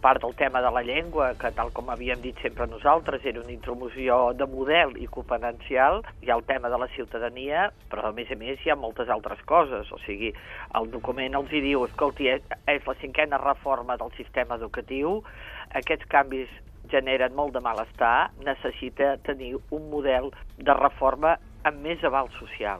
part del tema de la llengua, que tal com havíem dit sempre nosaltres, era una intromissió de model i competencial, hi ha el tema de la ciutadania, però a més a més hi ha moltes altres coses, o sigui, el document els hi diu, escolti, és la cinquena reforma del sistema educatiu, aquests canvis generen molt de malestar, necessita tenir un model de reforma amb més aval social.